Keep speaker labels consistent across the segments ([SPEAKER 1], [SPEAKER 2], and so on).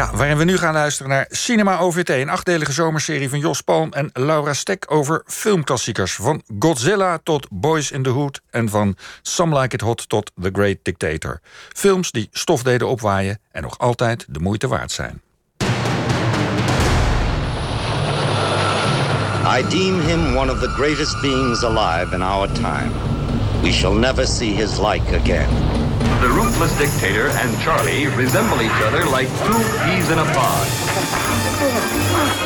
[SPEAKER 1] Ja, waarin we nu gaan luisteren naar Cinema OVT, een achtdelige zomerserie van Jos Palm en Laura Stek over filmklassiekers. Van Godzilla tot Boys in the Hood en van Some Like It Hot tot The Great Dictator. Films die stof deden opwaaien en nog altijd de moeite waard zijn.
[SPEAKER 2] I deem him one of the greatest beings alive in our time. We shall never see his like again.
[SPEAKER 3] The ruthless dictator and Charlie resemble each other like two peas in a pod.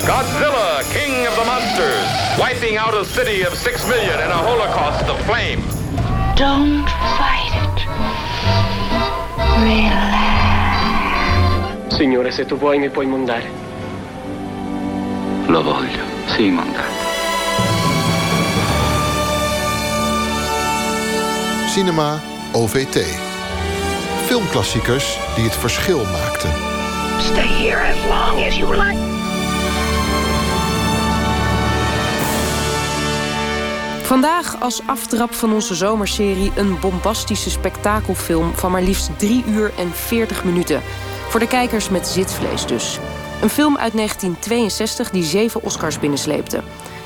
[SPEAKER 4] Godzilla, king of the monsters, wiping out a city of six million in a holocaust of flame.
[SPEAKER 5] Don't fight it. Relax.
[SPEAKER 6] Signore, se tu vuoi mi puoi mandare.
[SPEAKER 7] Lo voglio, sì, mandare.
[SPEAKER 8] Cinema OVT filmklassiekers die het verschil maakten.
[SPEAKER 5] Stay here as long as you like.
[SPEAKER 9] Vandaag als aftrap van onze zomerserie een bombastische spektakelfilm van maar liefst 3 uur en 40 minuten. Voor de kijkers met zitvlees dus. Een film uit 1962 die zeven Oscars binnensleepte.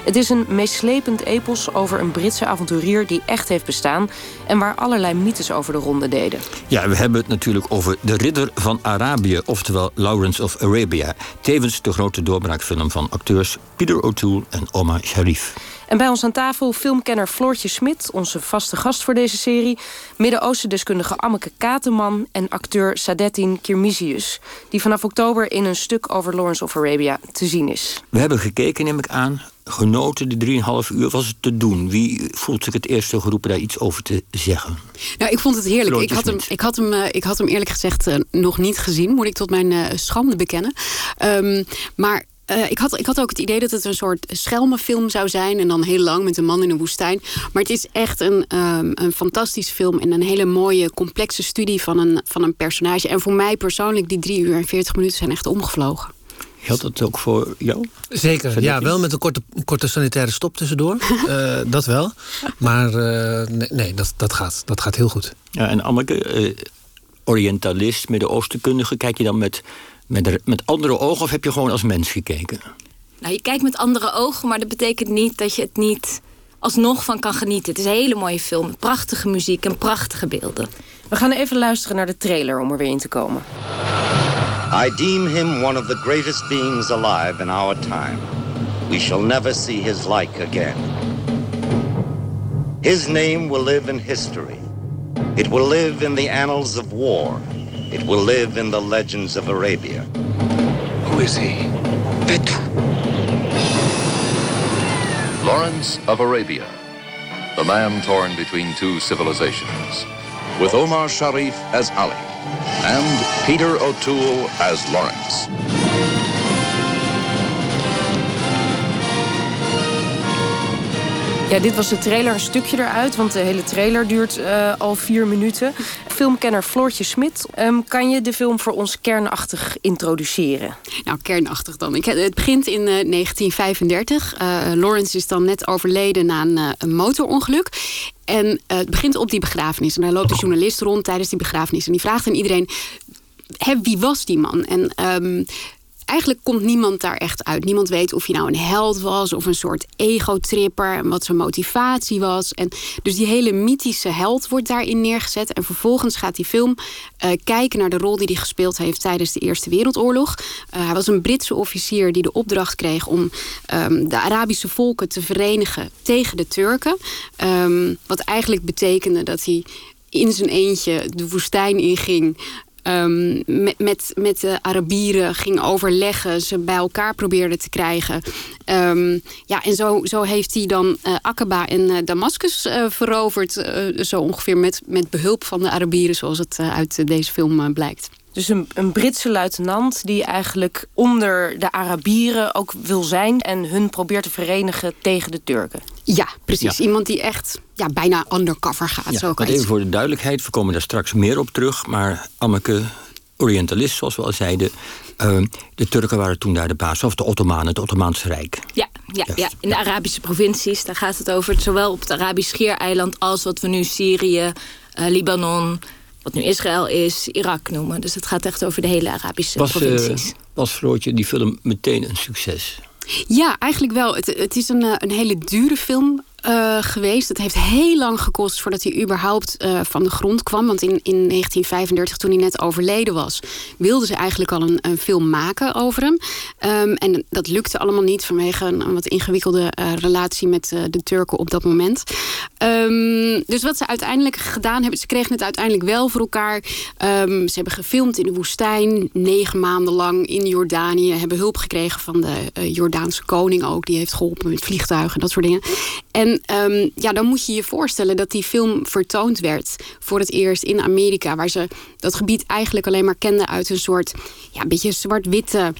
[SPEAKER 9] Het is een meeslepend epos over een Britse avonturier die echt heeft bestaan en waar allerlei mythes over de ronde deden.
[SPEAKER 10] Ja, we hebben het natuurlijk over De Ridder van Arabië, oftewel Lawrence of Arabia. Tevens de grote doorbraakfilm van acteurs Peter O'Toole en Omar Sharif.
[SPEAKER 9] En bij ons aan tafel filmkenner Floortje Smit, onze vaste gast voor deze serie, Midden-Oosten-deskundige Anneke Kateman en acteur Sadettin Kirmizius, die vanaf oktober in een stuk over Lawrence of Arabia te zien is.
[SPEAKER 10] We hebben gekeken, neem ik aan, genoten, de 3,5 uur was het te doen. Wie voelt zich het eerste geroepen daar iets over te zeggen?
[SPEAKER 11] Nou, ik vond het heerlijk. Ik had, hem, ik, had hem, eh, ik had hem eerlijk gezegd eh, nog niet gezien, moet ik tot mijn uh, schande bekennen. Um, maar uh, ik, had, ik had ook het idee dat het een soort schelmenfilm zou zijn. En dan heel lang met een man in een woestijn. Maar het is echt een, um, een fantastische film. En een hele mooie, complexe studie van een, van een personage. En voor mij persoonlijk, die drie uur en veertig minuten zijn echt omgevlogen.
[SPEAKER 10] Geldt dat ook voor jou?
[SPEAKER 12] Zeker, ja, wel met een korte, korte sanitaire stop tussendoor. uh, dat wel. Maar uh, nee, nee, dat, dat, gaat, dat gaat heel goed.
[SPEAKER 10] Ja, en Anneke, uh, orientalist, Midden-Oostenkundige, kijk je dan met met, met andere ogen of heb je gewoon als mens gekeken?
[SPEAKER 13] Nou, je kijkt met andere ogen, maar dat betekent niet dat je het niet alsnog van kan genieten. Het is een hele mooie film, prachtige muziek en prachtige beelden.
[SPEAKER 9] We gaan even luisteren naar de trailer om er weer in te komen.
[SPEAKER 2] I deem him one of the greatest beings alive in our time. We shall never see his like again. His name will live in history. It will live in the annals of war. It will live in the legends of Arabia.
[SPEAKER 7] Who is he? Petru.
[SPEAKER 14] Lawrence of Arabia, the man torn between two civilizations, with Omar Sharif as Ali and Peter O'Toole as Lawrence.
[SPEAKER 9] Ja, dit was de trailer, een stukje eruit, want de hele trailer duurt uh, al vier minuten. Filmkenner Floortje Smit, um, kan je de film voor ons kernachtig introduceren?
[SPEAKER 11] Nou, kernachtig dan. Ik, het begint in uh, 1935. Uh, Lawrence is dan net overleden na een, eh, een motorongeluk. En het begint op die begrafenis. En daar loopt de journalist rond tijdens die begrafenis. En die vraagt aan iedereen, wie was die man? En um, eigenlijk komt niemand daar echt uit. Niemand weet of hij nou een held was of een soort ego-tripper en wat zijn motivatie was. En dus die hele mythische held wordt daarin neergezet. En vervolgens gaat die film uh, kijken naar de rol die hij gespeeld heeft tijdens de Eerste Wereldoorlog. Uh, hij was een Britse officier die de opdracht kreeg om um, de Arabische volken te verenigen tegen de Turken. Um, wat eigenlijk betekende dat hij in zijn eentje de woestijn inging. Um, met, met, met de Arabieren ging overleggen, ze bij elkaar probeerde te krijgen. Um, ja, en zo, zo heeft hij dan uh, Aqaba en uh, Damascus uh, veroverd, zo ongeveer met, met behulp van de Arabieren, zoals het uit deze film blijkt.
[SPEAKER 9] Dus een, een, Britse luitenant die eigenlijk onder de Arabieren ook wil zijn... en hun probeert te verenigen tegen de Turken.
[SPEAKER 11] Ja, precies. Iemand die echt ja, bijna undercover gaat.
[SPEAKER 10] Ja,
[SPEAKER 11] zo
[SPEAKER 10] maar even voor de duidelijkheid, we komen daar straks meer op terug... maar Anneke, Orientalist, zoals we al zeiden... Uh, de Turken waren toen daar de baas, of de Ottomanen, het Ottomaanse Rijk.
[SPEAKER 13] Ja, ja, ja, in de Arabische provincies, daar gaat het over... zowel op het Arabisch Schiereiland als wat we nu Syrië, uh, Libanon wat nu Israël is, Irak noemen. Dus het gaat echt over de hele Arabische
[SPEAKER 10] Was, uh,
[SPEAKER 13] provincies.
[SPEAKER 10] was Floortje die film meteen een succes?
[SPEAKER 11] Ja, eigenlijk wel. Het, het is een, eh, een hele dure film. Uh, geweest. Het heeft heel lang gekost voordat hij überhaupt uh, van de grond kwam. Want in, in 1935, toen hij net overleden was, wilden ze eigenlijk al een, een film maken over hem. Um, en dat lukte allemaal niet vanwege een, wat ingewikkelde uh, relatie met de Turken op dat moment. Um, dus wat ze uiteindelijk gedaan hebben, ze kregen het uiteindelijk wel voor elkaar. Um, ze hebben gefilmd in de woestijn, negen maanden lang in Jordanië. Hebben hulp gekregen van de Jordaanse koning ook. Die heeft geholpen met vliegtuigen en dat soort dingen. En um, ja, dan moet je je voorstellen dat die film vertoond werd voor het eerst in Amerika. Waar ze dat gebied eigenlijk alleen maar kenden uit een soort ja, beetje zwart-witte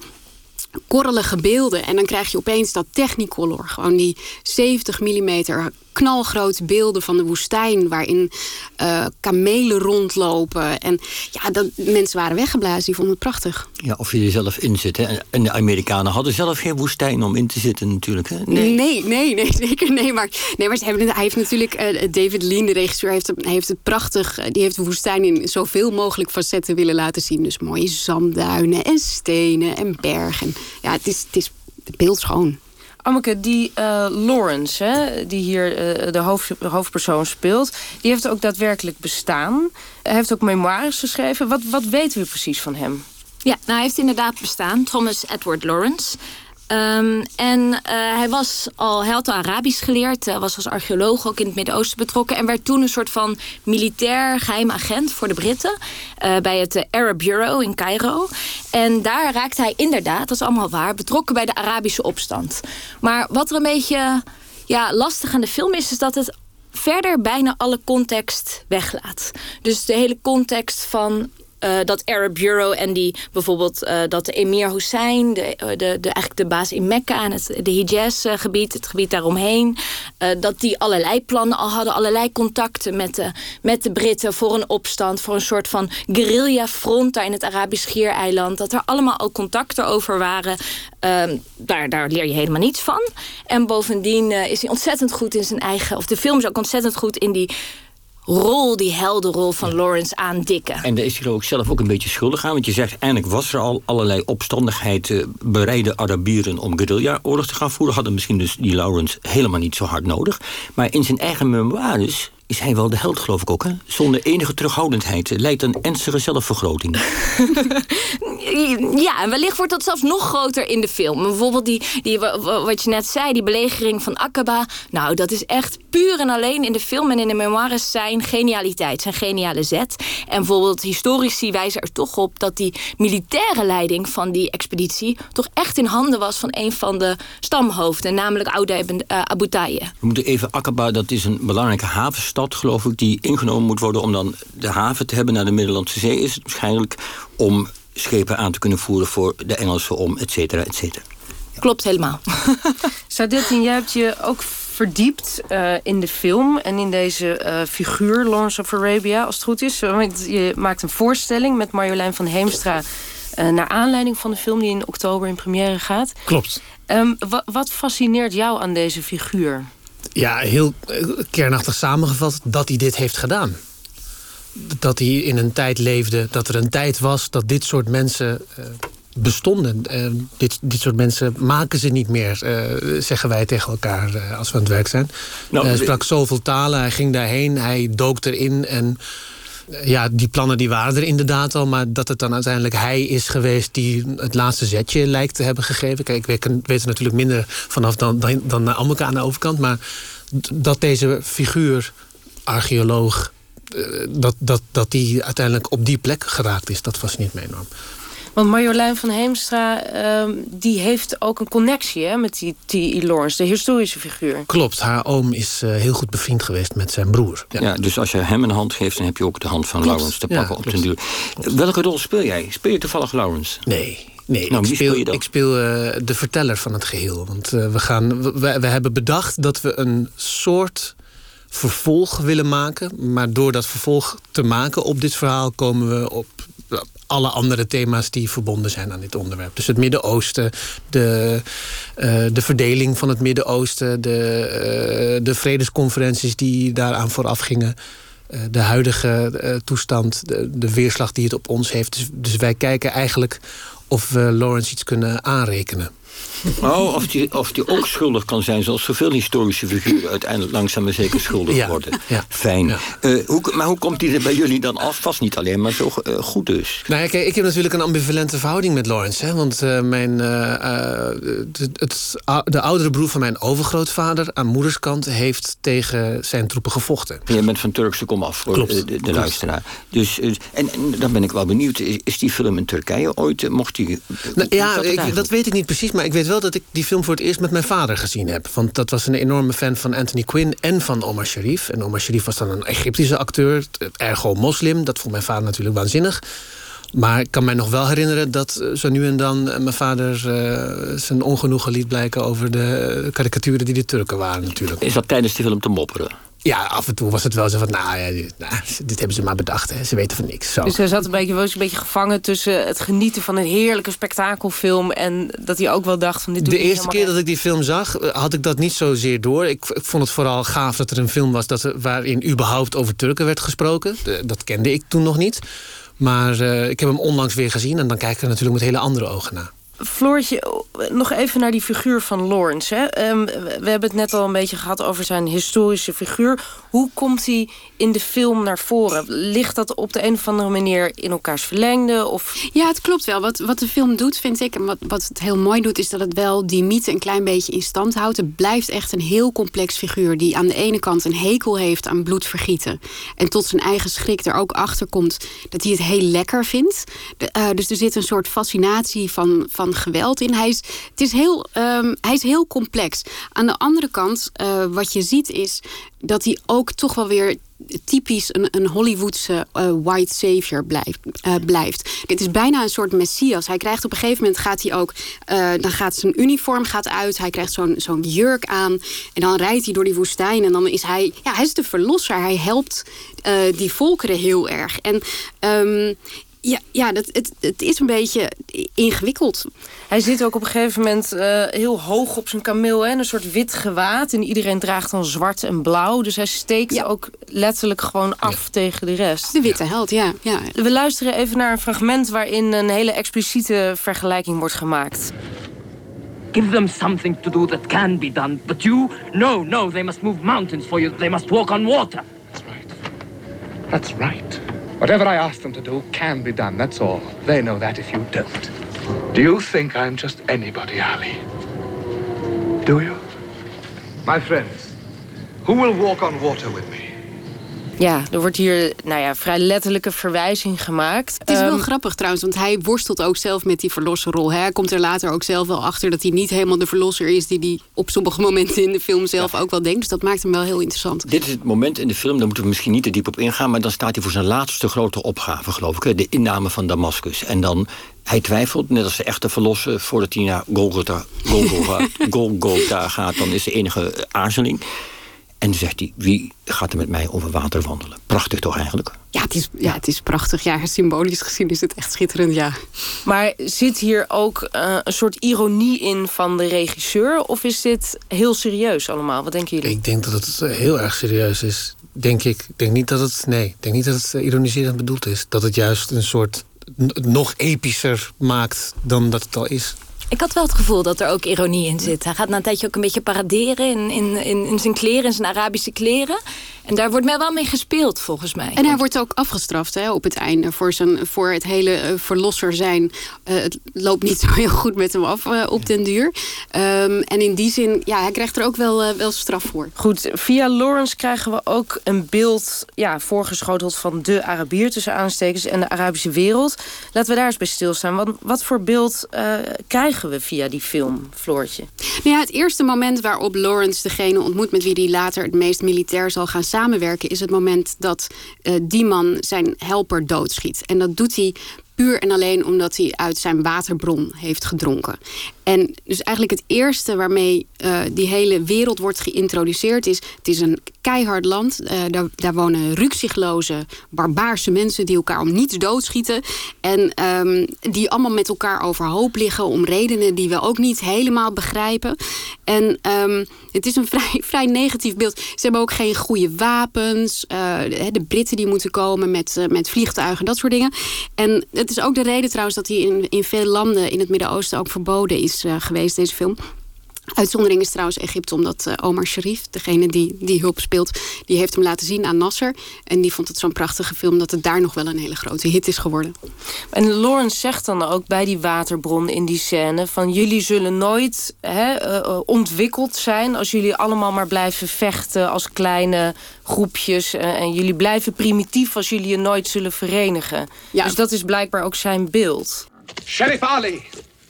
[SPEAKER 11] korrelige beelden. En dan krijg je opeens dat Technicolor. Gewoon die 70 mm knalgrote beelden van de woestijn... waarin uh, kamelen rondlopen. En ja, dat, mensen waren weggeblazen, die vonden het prachtig.
[SPEAKER 10] Ja, of je er zelf in zit. Hè? En de Amerikanen hadden zelf geen woestijn om in te zitten natuurlijk. Hè?
[SPEAKER 11] Nee. nee, nee, nee, zeker. Nee, maar, nee, maar ze hebben, hij heeft natuurlijk... Uh, David Lean, de regisseur, heeft, heeft het prachtig... die heeft de woestijn in zoveel mogelijk facetten willen laten zien. Dus mooie zandduinen en stenen en bergen. Ja, het is, het is beeldschoon.
[SPEAKER 9] Anneke, die uh, Lawrence, hè, die hier de, hoofd, de, hoofdpersoon speelt... die heeft ook daadwerkelijk bestaan. Hij heeft ook memoires geschreven. Wat, wat weten we precies van hem?
[SPEAKER 13] Ja, nou, hij heeft inderdaad bestaan. Thomas Edward Lawrence. Um, en uh, hij, was al, hij had Arabisch geleerd, uh, was als archeoloog ook in het Midden-Oosten betrokken... en werd toen een soort van militair geheim agent voor de Britten... Uh, bij het Arab Bureau in Cairo. En daar raakte hij inderdaad, dat is allemaal waar... betrokken bij de Arabische opstand. Maar wat er een beetje ja, lastig aan de film is... is dat het verder bijna alle context weglaat. Dus de hele context van uh, dat Arab Bureau en die bijvoorbeeld uh, dat de emir Hussein, de, de, de, eigenlijk de baas in Mekka en het de Hijaz-gebied, het gebied daaromheen, dat die allerlei plannen al hadden, allerlei contacten met de, met de Britten voor een opstand, voor een soort van guerrilla-front daar in het Arabisch Schiereiland, dat er allemaal al contacten over waren. daar, daar leer je helemaal niets van. En bovendien is hij ontzettend goed in zijn eigen, of de film is ook ontzettend goed in die rol, die heldenrol van Lawrence aandikken.
[SPEAKER 10] En daar is hij ook zelf ook een beetje schuldig aan. Want je zegt, eindelijk was er al allerlei opstandigheid... Uh, bereide Arabieren om guerrilla-oorlog te gaan voeren. Hadden misschien dus die Lawrence helemaal niet zo hard nodig. Maar in zijn eigen memoires is hij wel de held, geloof ik ook. Hè? Zonder enige terughoudendheid. Leidt een ernstige zelfvergroting.
[SPEAKER 13] ja, en wellicht wordt dat zelfs nog groter in de film. Bijvoorbeeld die, die, wat je net zei, die belegering van Aqaba. Nou, dat is echt puur en alleen in de film en in de memoires zijn genialiteit. Zijn geniale zet. En bijvoorbeeld historici wijzen er toch op... dat die militaire leiding van die expeditie... toch echt in handen was van een van de stamhoofden. Namelijk ibn uh, Abu Tayyeh.
[SPEAKER 10] We moeten even Aqaba, dat is een belangrijke havenstad stad, geloof ik, die ingenomen moet worden om dan de haven te hebben naar de Middellandse Zee, is het waarschijnlijk om schepen aan te kunnen voeren voor de Engelsen om, et cetera, et cetera.
[SPEAKER 13] Ja. Klopt helemaal.
[SPEAKER 9] Sadetin, jij hebt je ook verdiept uh, in de film en in deze uh, figuur, Lawrence of Arabia, als het goed is. Want je maakt een voorstelling met Marjolein van Heemstra uh, naar aanleiding van de film die in oktober in première gaat.
[SPEAKER 12] Klopt.
[SPEAKER 9] Um, wat fascineert jou aan deze figuur?
[SPEAKER 12] Ja, heel kernachtig samengevat dat hij dit heeft gedaan. Dat hij in een tijd leefde, dat er een tijd was dat dit soort mensen uh, bestonden. Uh, dit, dit soort mensen maken ze niet meer, uh, zeggen wij tegen elkaar als we aan het werk zijn. Nou, hij sprak zoveel talen, hij ging daarheen, hij dook erin en ja, die plannen die waren er inderdaad al, maar dat het dan uiteindelijk hij is geweest die het laatste zetje lijkt te hebben gegeven. Kijk, ik weet, er natuurlijk minder vanaf dan, dan, dan aan de overkant, maar dat deze figuur, archeoloog, dat, dat, dat die uiteindelijk op die plek geraakt is, dat fascineert me enorm.
[SPEAKER 9] Want Marjolein van Heemstra, uh, die heeft ook een connectie hè, met die T.E. Lawrence, de historische figuur.
[SPEAKER 12] Klopt, haar oom is uh, heel goed bevriend geweest met zijn broer.
[SPEAKER 10] Ja. ja. dus als je hem een hand geeft, dan heb je ook de hand van klopt. Lawrence te pakken ja, op den duur. Welke rol speel jij? Speel je toevallig Lawrence?
[SPEAKER 12] Nee, Nee, nou, ik, speel, speel ik speel uh, de verteller van het geheel. Want uh, we, gaan, we, we hebben bedacht dat we een soort vervolg willen maken. Maar door dat vervolg te maken op dit verhaal komen we op alle andere thema's die verbonden zijn aan dit onderwerp. Dus het Midden-Oosten, de, uh, de verdeling van het Midden-Oosten, de, uh, de vredesconferenties die daaraan vooraf gingen. eh, de huidige eh, toestand, de, de, weerslag die het op ons heeft. Dus, dus wij kijken eigenlijk of we Lawrence iets kunnen aanrekenen.
[SPEAKER 10] Oh, of die, of die ook schuldig kan zijn, zoals zoveel historische figuren uiteindelijk langzaam maar zeker schuldig worden.
[SPEAKER 12] Ja,
[SPEAKER 10] Fijn. Ja. Uh, hoe, maar hoe komt die er bij jullie dan af? Vast niet alleen, maar zo uh, goed dus.
[SPEAKER 12] Nou ja, kijk, ik heb natuurlijk een ambivalente verhouding met Lawrence. Hè, want uh, mijn, het, het, de oudere broer van mijn overgrootvader aan moederskant heeft tegen zijn troepen gevochten.
[SPEAKER 10] Je bent van Turkse kom af voor
[SPEAKER 12] Klopt.
[SPEAKER 10] de, de luisteraar. Dus, en, en, dan ben ik wel benieuwd, is, is die film in Turkije ooit? Mocht die.
[SPEAKER 12] Nou, ja, dat, ik, dat weet ik niet precies, maar ik weet dat ik die film voor het eerst met mijn vader gezien heb. Want dat was een enorme fan van Anthony Quinn en van Omar Sharif. En Omar Sharif was dan een Egyptische acteur, ergo moslim. Dat vond mijn vader natuurlijk waanzinnig. Maar ik kan mij nog wel herinneren dat zo nu en dan mijn vader uh, zijn ongenoegen liet blijken over de karikaturen die de Turken waren natuurlijk.
[SPEAKER 10] Is dat tijdens die film te mopperen?
[SPEAKER 12] Ja, af en toe was het wel zo van, nou ja, dit, nou, dit hebben ze maar bedacht. Hè. Ze weten van niks. Zo.
[SPEAKER 9] Dus hij zat een beetje, was een beetje gevangen tussen het genieten van een heerlijke spektakelfilm... en dat hij ook wel dacht van dit doe
[SPEAKER 12] De eerste keer dat ik die film zag, had ik dat niet zozeer door. Ik, ik vond het vooral gaaf dat er een film was dat er, waarin überhaupt over Turken werd gesproken. De, dat kende ik toen nog niet. Maar uh, ik heb hem onlangs weer gezien en dan kijk ik er natuurlijk met hele andere ogen naar.
[SPEAKER 9] Floortje, nog even naar die figuur van Lawrence. Hè. Um, we hebben het net al een beetje gehad over zijn historische figuur. Hoe komt hij in de film naar voren? Ligt dat op de een of andere manier in elkaars verlengde? Of...
[SPEAKER 11] Ja, het klopt wel. Wat, wat de film doet, vind ik, en wat, wat het heel mooi doet... is dat het wel die mythe een klein beetje in stand houdt. Het blijft echt een heel complex figuur... die aan de ene kant een hekel heeft aan bloedvergieten... en tot zijn eigen schrik er ook achter komt... dat hij het heel lekker vindt. De, uh, dus er zit een soort fascinatie van... van geweld in. Hij is, het is heel, um, hij is heel complex. Aan de andere kant, uh, wat je ziet is dat hij ook toch wel weer typisch een, een Hollywoodse uh, white savior blijft, uh, blijft. Het is bijna een soort messias. Hij krijgt op een gegeven moment gaat hij ook, dan gaat zijn uniform gaat uit. Hij krijgt zo'n zo'n jurk aan en dan rijdt hij door die woestijn en dan is hij, ja, hij is de verlosser. Hij helpt die volkeren heel erg. En um, ja, ja dat, het, het is een beetje ingewikkeld.
[SPEAKER 9] Hij zit ook op een gegeven moment uh, heel hoog op zijn kameel. Hè, een soort wit gewaad. En iedereen draagt dan zwart en blauw. Dus hij steekt ja. ook letterlijk gewoon af ja. tegen de rest.
[SPEAKER 11] De witte held, ja. ja.
[SPEAKER 9] We luisteren even naar een fragment... waarin een hele expliciete vergelijking wordt gemaakt.
[SPEAKER 15] Give them something to do that can be done. But you, no, no, they must move mountains for you. They must walk on water.
[SPEAKER 16] That's right. That's right. Whatever I ask them to do can be done, that's all. They know that if you don't. Do you think I'm just anybody, Ali? Do you? My friends, who will walk on water with me?
[SPEAKER 9] Ja, er wordt hier nou ja, vrij letterlijke verwijzing gemaakt.
[SPEAKER 11] Het is wel um, grappig trouwens, want hij worstelt ook zelf met die verlosserrol. Hij komt er later ook zelf wel achter dat hij niet helemaal de verlosser is... die hij op sommige momenten in de film zelf ja. ook wel denkt. Dus dat maakt hem wel heel interessant.
[SPEAKER 10] Dit is het moment in de film, daar moeten we misschien niet te diep op ingaan... maar dan staat hij voor zijn laatste grote opgave, geloof ik. De inname van Damascus. En dan hij twijfelt, net als de echte verlosser... voordat hij naar Golgotha, Golgotha, Golgotha gaat, dan is de enige aarzeling... En zegt hij, wie gaat er met mij over water wandelen? Prachtig toch eigenlijk?
[SPEAKER 11] Ja, het is, ja, het is prachtig. Ja, symbolisch gezien is het echt schitterend, ja.
[SPEAKER 9] Maar zit hier ook uh, een soort ironie in van de regisseur? Of is dit heel serieus allemaal? Wat denken jullie?
[SPEAKER 12] Ik denk dat het heel erg serieus is. Denk ik. Ik denk niet dat het, nee, ik denk niet dat het ironiserend bedoeld is. Dat het juist een soort nog epischer maakt dan dat het al is.
[SPEAKER 13] Ik had wel het gevoel dat er ook ironie in zit. Hij gaat na een tijdje ook een beetje paraderen in, in, in, in zijn kleren, in zijn Arabische kleren. En daar wordt mij wel mee gespeeld, volgens mij.
[SPEAKER 11] En hij wordt ook afgestraft hè, op het einde. Voor, zijn, voor het hele uh, verlosser zijn. Uh, het loopt niet zo heel goed met hem af uh, op den duur. Um, en in die zin, ja, hij krijgt er ook wel, wel straf voor.
[SPEAKER 9] Goed, via Lawrence krijgen we ook een beeld ja, voorgeschoteld van de Arabier tussen aanstekens en de Arabische wereld. Laten we daar eens bij stilstaan. Want wat voor beeld krijgen we via die film, Floortje?
[SPEAKER 11] Nou ja, het eerste moment waarop Lawrence degene ontmoet met wie hij later het meest militair zal gaan samenwerken is het moment dat uh, die man zijn helper doodschiet. En dat doet hij puur en alleen omdat hij uit zijn waterbron heeft gedronken. En dus eigenlijk het eerste waarmee uh, die hele wereld wordt geïntroduceerd is... het is een keihard land. Uh, daar, daar, wonen rukzichtloze, barbaarse mensen... die elkaar om niets doodschieten. En um, die allemaal met elkaar overhoop liggen... om redenen die we ook niet helemaal begrijpen. En um, het is een vrij, vrij negatief beeld. Ze hebben ook geen goede wapens. Uh, de Britten die moeten komen met, met vliegtuigen, dat soort dingen. En het is ook de reden trouwens dat hij in, in veel landen in het Midden-Oosten ook verboden is uh, geweest, deze film. Uitzondering is trouwens Egypte, omdat uh, Omar Sharif, degene die die hulp speelt, die heeft hem laten zien aan Nasser. En die vond het zo'n prachtige film dat het daar nog wel een hele grote hit is geworden.
[SPEAKER 9] En Lawrence zegt dan ook bij die waterbron in die scène: van jullie zullen nooit hè, uh, ontwikkeld zijn als jullie allemaal maar blijven vechten als kleine groepjes. Uh, en jullie blijven primitief als jullie je nooit zullen verenigen. Ja. Dus dat is blijkbaar ook zijn beeld.
[SPEAKER 16] Sheriff Ali,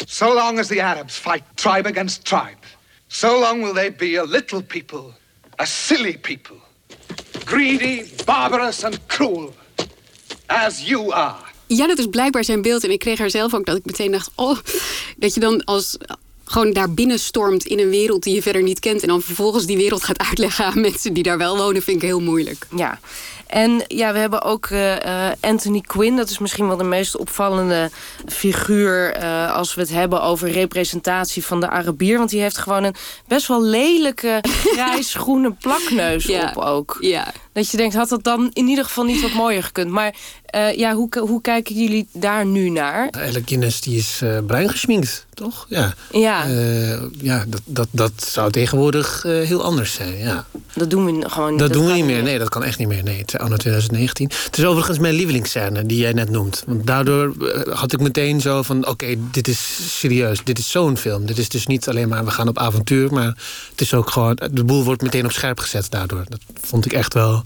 [SPEAKER 16] So long as the Arabs fight tribe against tribe, so long will they be a little people, a silly people, greedy, barbarous and cruel, as you are.
[SPEAKER 11] Ja, dat is blijkbaar zijn beeld. En ik kreeg er zelf ook dat ik meteen dacht... oh, dat je dan als gewoon daar binnen stormt in een wereld die je verder niet kent... en dan vervolgens die wereld gaat uitleggen aan mensen die daar wel wonen... vind ik heel moeilijk.
[SPEAKER 9] Ja, en ja, we hebben ook uh, Anthony Quinn. Dat is misschien wel de meest opvallende figuur... Uh, als we het hebben over representatie van de Arabier. Want die heeft gewoon een best wel lelijke grijs-groene plakneus ja. op ook.
[SPEAKER 11] Ja.
[SPEAKER 9] Dat je denkt, had dat dan in ieder geval niet wat mooier gekund. Maar uh, ja, hoe, hoe kijken jullie daar nu naar?
[SPEAKER 12] Eigenlijk Guinness die is uh, toch? Ja.
[SPEAKER 9] Ja,
[SPEAKER 12] uh, ja dat, dat, dat zou tegenwoordig heel anders zijn, ja.
[SPEAKER 9] Dat doen we gewoon niet.
[SPEAKER 12] Dat, dat doen we niet meer. Nee, dat kan echt niet meer. Nee, het is anno 2019. Het is overigens mijn lievelingsscène die jij net noemt. Want daardoor had ik meteen zo van... oké, okay, dit is serieus. Dit is zo'n film. Dit is dus niet alleen maar we gaan op avontuur... maar het is ook gewoon... de boel wordt meteen op scherp gezet daardoor. Dat vond ik echt wel...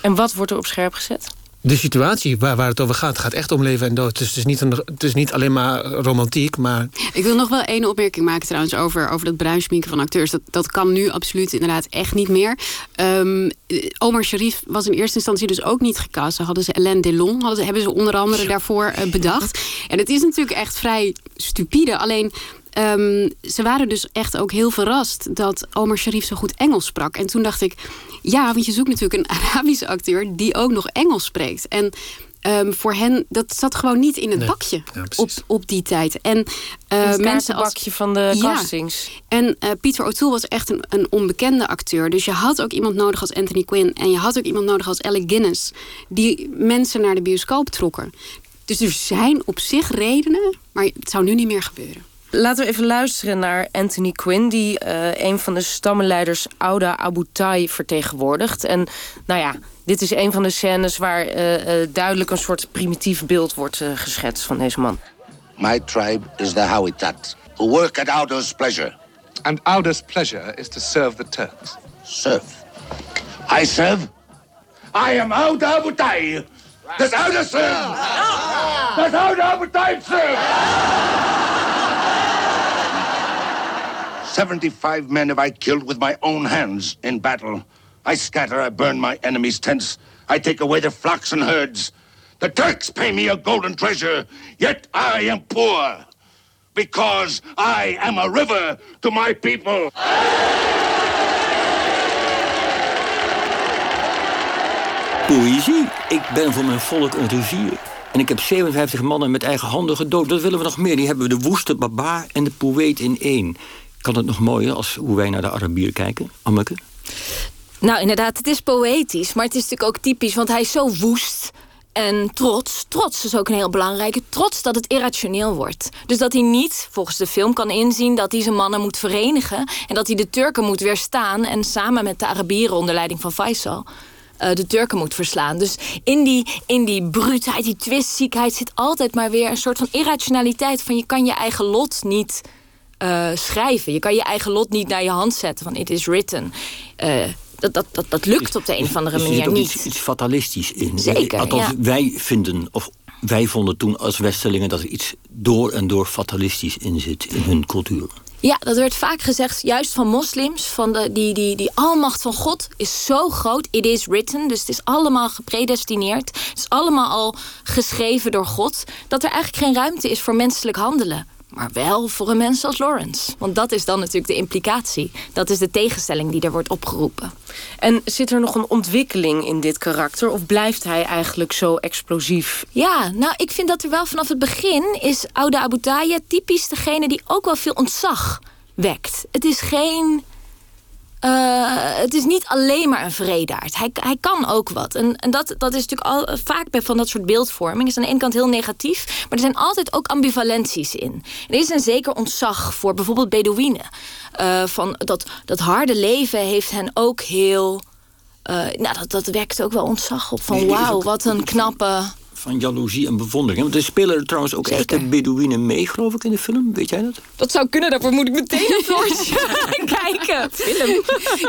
[SPEAKER 9] En wat wordt er op scherp gezet?
[SPEAKER 12] De situatie waar, waar het over gaat, gaat echt om leven en dood. Dus het is niet, een, het is niet alleen maar romantiek, maar...
[SPEAKER 11] Ik wil nog wel één opmerking maken trouwens over, over dat bruinschminken van acteurs. Dat, dat kan nu absoluut inderdaad echt niet meer. Um, Omar Sharif was in eerste instantie dus ook niet gecast. Ze hadden ze Hélène Delon, hadden, hebben ze onder andere daarvoor uh, bedacht. En het is natuurlijk echt vrij stupide. Alleen Um, ze waren dus echt ook heel verrast dat Omar Sharif zo goed Engels sprak. En toen dacht ik, ja, want je zoekt natuurlijk een Arabische acteur die ook nog Engels spreekt. En um, voor hen, dat zat gewoon niet in het nee. bakje ja, op, op die tijd. En
[SPEAKER 9] uh, mensen als bakje van de castings.
[SPEAKER 11] Ja. En uh, Peter O'Toole was echt een, een onbekende acteur. Dus je had ook iemand nodig als Anthony Quinn. En je had ook iemand nodig als Alec Guinness. Die mensen naar de bioscoop trokken. Dus er zijn op zich redenen, maar het zou nu niet meer gebeuren.
[SPEAKER 9] Laten we even luisteren naar Anthony Quinn... die uh, een van de stammenleiders Ouda Abu Tai vertegenwoordigt. En nou ja, dit is een van de scènes waar uh, uh, duidelijk... een soort primitief beeld wordt geschetst van deze man.
[SPEAKER 2] My tribe is the Hawitat, who work at Ouda's pleasure.
[SPEAKER 16] And Ouda's pleasure is to serve the Turks.
[SPEAKER 2] Serve? I serve? I am Ouda Abu Tai. Does Ouda serve? Does Ouda Abu Tai serve? 75 men have I killed with my own hands in battle. I scatter, I burn my enemies' tents, I take away their flocks and herds. The Turks pay me a golden treasure, yet I am poor. Because I am a river to my people.
[SPEAKER 10] Poëzie. Ik ben voor mijn volk een rivier. En ik heb 57 mannen met eigen handen gedood. Dat willen we nog meer. Die hebben we de woeste barbaar en de poëet in één. Kan het nog mooier als hoe wij naar de Arabier kijken, Anneke?
[SPEAKER 13] Nou, inderdaad, het is poëtisch. Maar het is natuurlijk ook typisch, want hij is zo woest en trots. Trots is ook een heel belangrijke. Trots dat het irrationeel wordt. Dus dat hij niet, volgens de film, kan inzien dat hij zijn mannen moet verenigen. En dat hij de Turken moet weerstaan. En samen met de Arabieren onder leiding van Faisal. Uh, de Turken moet verslaan. Dus in die, in die bruutheid, die twistziekheid zit altijd maar weer een soort van irrationaliteit. Van je kan je eigen lot niet uh, schrijven. Je kan je eigen lot niet naar je hand zetten van it is written. Uh, dat, dat, dat, dat lukt op de een of andere manier
[SPEAKER 10] er
[SPEAKER 13] niet.
[SPEAKER 10] Iets, iets fatalistisch in.
[SPEAKER 13] Zeker,
[SPEAKER 10] Althans,
[SPEAKER 13] ja.
[SPEAKER 10] wij vinden, of wij vonden toen als Westerlingen... dat er iets door en door fatalistisch in zit in hun cultuur.
[SPEAKER 13] Ja, dat werd vaak gezegd, juist van moslims. Van de, die, die, die almacht van God is zo groot. It is written. Dus het is allemaal gepredestineerd. Het is allemaal al geschreven door God. Dat er eigenlijk geen ruimte is voor menselijk handelen. Maar wel voor een mens als Lawrence. Want dat is dan natuurlijk de implicatie. Dat is de tegenstelling die er wordt opgeroepen.
[SPEAKER 9] En zit er nog een ontwikkeling in dit karakter? Of blijft hij eigenlijk zo explosief?
[SPEAKER 13] Ja, nou, ik vind dat er wel vanaf het begin is Oude Abu Taya typisch degene die ook wel veel ontzag wekt. Het is geen uh, het is niet alleen maar een vredaard. Hij, hij kan ook wat. En, en dat, dat is natuurlijk al, vaak bij van dat soort beeldvorming. is aan de ene kant heel negatief. Maar er zijn altijd ook ambivalenties in. Er is een zeker ontzag voor bijvoorbeeld Bedouinen. Uh, van dat, dat harde leven heeft hen ook heel... Uh, nou, dat, dat wekt ook wel ontzag op. Van wauw, wat een knappe
[SPEAKER 10] van jaloezie en bewondering. Want er spelen er trouwens ook Zeker. echte Bedouinen mee, geloof ik, in de film. Weet jij dat?
[SPEAKER 13] Dat zou kunnen, daarvoor moet ik meteen een Floortje kijken.
[SPEAKER 11] Film.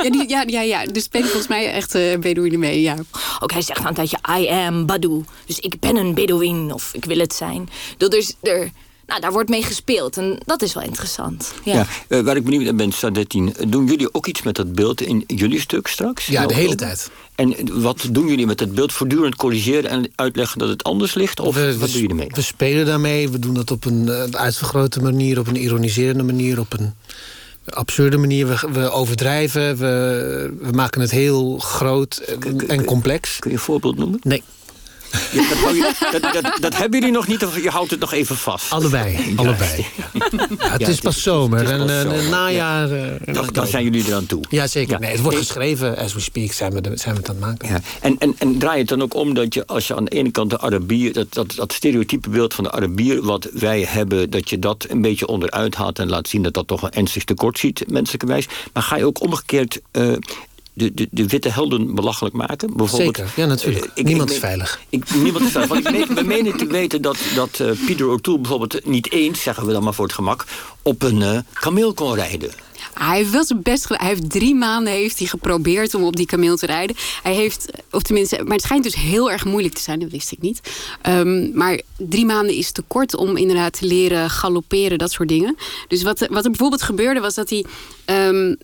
[SPEAKER 11] Ja, die, ja, ja, ja, er spelen volgens mij echt uh, Bedouinen mee, ja.
[SPEAKER 13] Ook hij zegt dan een tijdje, I am Badou. Dus ik ben een Bedouin, of ik wil het zijn. Dat is er nou, daar wordt mee gespeeld en dat is wel interessant. Ja, ja
[SPEAKER 10] uh, waar ik benieuwd naar ben, Sadettin, doen jullie ook iets met dat beeld in jullie stuk straks?
[SPEAKER 12] Ja, de hele tijd.
[SPEAKER 10] En wat doen jullie met het beeld? Voortdurend corrigeren en uitleggen dat het anders ligt? Of
[SPEAKER 12] we,
[SPEAKER 10] wat doen jullie mee?
[SPEAKER 12] We spelen daarmee. We doen dat op een uh, uitvergrote manier, op een ironiserende manier, op een absurde manier. We, we overdrijven, we, we, maken het heel groot en complex.
[SPEAKER 10] Kun je een voorbeeld noemen?
[SPEAKER 12] Nee.
[SPEAKER 10] Ja, dat, dat, dat, dat, hebben jullie nog niet, of je houdt het nog even vast?
[SPEAKER 12] Allebei, allebei. Ja, het is pas zomer en een najaar...
[SPEAKER 10] Uh, dan, zijn jullie er aan toe.
[SPEAKER 12] Ja, zeker. Nee, het wordt geschreven, as we speak, zijn we, zijn we het aan het maken. Ja.
[SPEAKER 10] En, en, en draai je het dan ook om dat je, als je aan de ene kant de Arabier... dat, dat, dat stereotype beeld van de Arabier wat wij hebben... dat je dat een beetje onderuit haalt en laat zien dat dat toch een ernstig tekort ziet, menselijkerwijs. Maar ga je ook omgekeerd uh, de, de, de witte helden belachelijk maken.
[SPEAKER 12] Bijvoorbeeld, Zeker, ja natuurlijk. Eh, ik, niemand is veilig.
[SPEAKER 10] Ik, niemand is veilig. Want ik we menen te weten dat, dat uh, Peter O'Toole bijvoorbeeld niet eens, zeggen we dan maar voor het gemak, op een uh, kameel kon rijden.
[SPEAKER 11] Hij heeft wel zijn best gedaan. Hij heeft drie maanden heeft hij geprobeerd om op die kameel te rijden. Hij heeft, of tenminste, maar het schijnt dus heel erg moeilijk te zijn. Dat wist ik niet. Um, maar drie maanden is te kort om inderdaad te leren galopperen, dat soort dingen. Dus wat, wat er bijvoorbeeld gebeurde was dat hij. Um,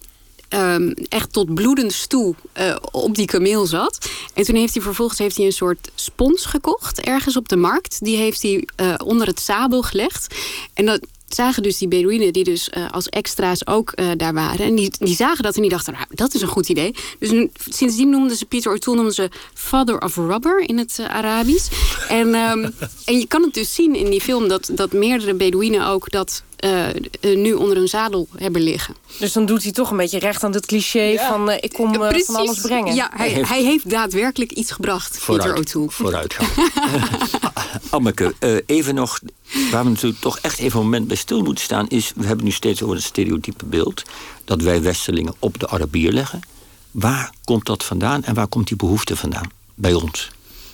[SPEAKER 11] um, echt tot bloedens toe uh, op die kameel zat. En toen heeft hij vervolgens heeft hij een soort spons gekocht, ergens op de markt. Die heeft hij uh, onder het zadel gelegd. En dat, zagen dus die Bedouinen die dus uh, als extra's ook daar waren. En die, die zagen dat en die dachten, nou, dat is een goed idee. Dus nu, sindsdien noemden ze Peter O'Toole noemden ze Father of Rubber in het Arabisch. En, um, en je kan het dus zien in die film dat, dat meerdere Bedouinen ook dat nu onder hun zadel hebben liggen.
[SPEAKER 9] Dus dan doet hij toch een beetje recht aan het cliché ja. van ik kom van alles brengen.
[SPEAKER 11] Ja, hij, hij, heeft, hij heeft daadwerkelijk iets gebracht, Vooruit, Peter O'Toole.
[SPEAKER 10] Vooruitgang. Anneke, even nog Waar we natuurlijk toch echt even een moment bij stil moeten staan... is, we hebben nu steeds over het stereotype beeld... dat wij Westerlingen op de Arabier leggen. Waar komt dat vandaan en waar komt die behoefte vandaan bij ons?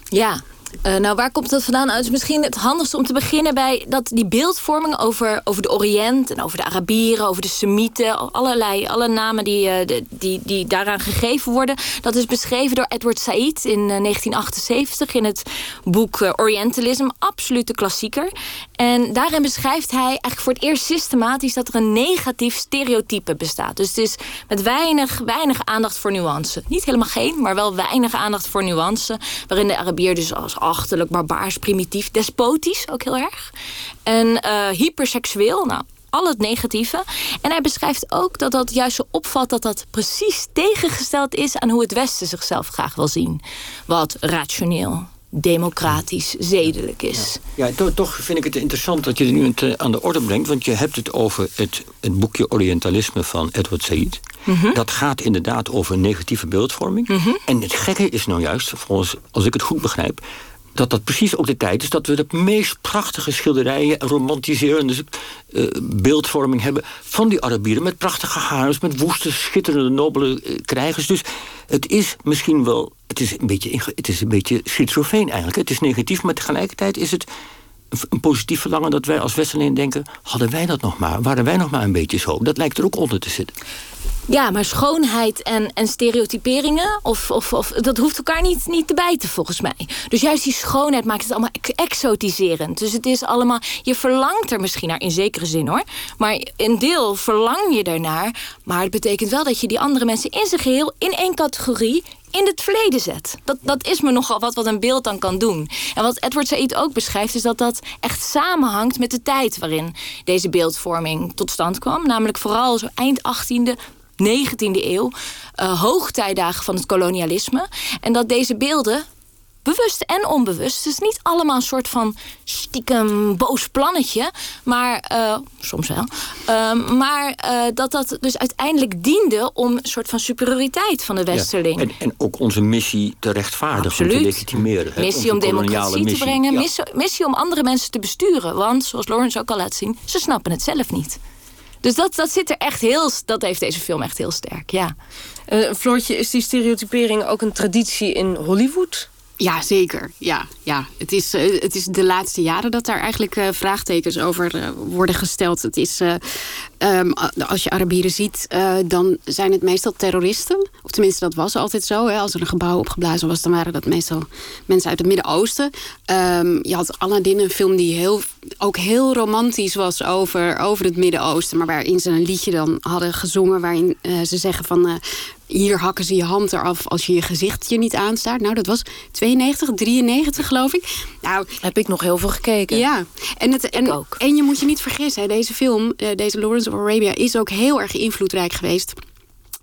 [SPEAKER 13] Ja, uh, nou, waar komt dat vandaan? Het is misschien het handigste om te beginnen bij dat die beeldvorming over, over de Oriënt en over de Arabieren, over de Semieten, allerlei, alle namen die, de, die, die daaraan gegeven worden. Dat is beschreven door Edward Said in uh, 1978 in het boek Orientalism, absolute klassieker. En daarin beschrijft hij eigenlijk voor het eerst systematisch dat er een negatief stereotype bestaat. Dus het is met weinig, weinig aandacht voor nuance. Niet helemaal geen, maar wel weinig aandacht voor nuance, waarin de Arabier dus als achterlijk, barbaars, primitief, despotisch ook heel erg. En uh, hyperseksueel, nou, al het negatieve. En hij beschrijft ook dat dat juist zo opvalt dat dat precies tegengesteld is aan hoe het Westen zichzelf graag wil zien. Wat rationeel, democratisch, zedelijk is.
[SPEAKER 10] Ja, ja toch, toch, vind ik het interessant dat je het nu eh, aan de orde brengt. Want je hebt het over het, het boekje Orientalisme van Edward Said. Mhm. Dat gaat inderdaad over negatieve beeldvorming. Mhm. En het gekke is nou juist, volgens, als ik het goed begrijp dat dat precies ook de tijd is dat we de meest prachtige schilderijen... romantiserende uh, beeldvorming hebben van die Arabieren... met prachtige haars, met woeste, schitterende, nobele uh, krijgers. Dus het is misschien wel... Het is een beetje, het is een beetje schizofreen eigenlijk. Het is negatief, maar tegelijkertijd is het een positief verlangen dat wij als Westerling denken... hadden wij dat nog maar, waren wij nog maar een beetje zo. Dat lijkt er ook onder te zitten.
[SPEAKER 13] Ja, maar schoonheid en, en stereotyperingen, of, of, of, dat hoeft elkaar niet, niet te bijten volgens mij. Dus juist die schoonheid maakt het allemaal exotiserend. Dus het is allemaal, je verlangt er misschien naar, in zekere zin hoor. Maar in deel verlang je ernaar. Maar het betekent wel dat je die andere mensen in zijn geheel in één categorie in het verleden zet. Dat, dat is me nogal wat wat een beeld dan kan doen. En wat Edward Said ook beschrijft... is dat dat echt samenhangt met de tijd waarin deze beeldvorming tot stand kwam. Namelijk vooral zo eind 18e, 19e eeuw, uh, hoogtijdagen van het kolonialisme. En dat deze beelden bewust en onbewust. Dus niet allemaal een soort van stiekem boos plannetje. Maar, uh, soms wel. Uh, maar uh, dat dat dus uiteindelijk diende om een soort van superioriteit van de Westerling.
[SPEAKER 10] Ja, en, en, ook onze missie te rechtvaardigen, Absoluut. te legitimeren.
[SPEAKER 13] Missie om democratie missie. te brengen. Ja. Missie, missie om andere mensen te besturen. Want, zoals Lawrence ook al laat zien, ze snappen het zelf niet. Dus dat, dat zit er echt heel... Dat heeft deze film echt heel sterk, ja.
[SPEAKER 9] Uh, Floortje, is die stereotypering ook een traditie in Hollywood?
[SPEAKER 11] Ja, zeker. Ja, ja. Het, is, uh, het is de laatste jaren dat daar eigenlijk uh, vraagtekens over uh, worden gesteld. Het is, um, als je Arabieren ziet, dan zijn het meestal terroristen. Of tenminste, dat was altijd zo. Hè. Als er een gebouw opgeblazen was, dan waren dat meestal mensen uit het Midden-Oosten. Um, je had Aladdin, een film die heel, ook heel romantisch was over, over het Midden-Oosten. Maar waarin ze een liedje dan hadden gezongen waarin ze zeggen van hier hakken ze je hand eraf als je je gezicht je niet aanstaat. Nou, dat was 92, 93 geloof ik. Nou,
[SPEAKER 9] heb ik nog heel veel gekeken.
[SPEAKER 11] Ja, en, het, en, ook. en je moet je niet vergissen, deze film, eh, deze Lawrence of Arabia, is ook heel erg invloedrijk geweest.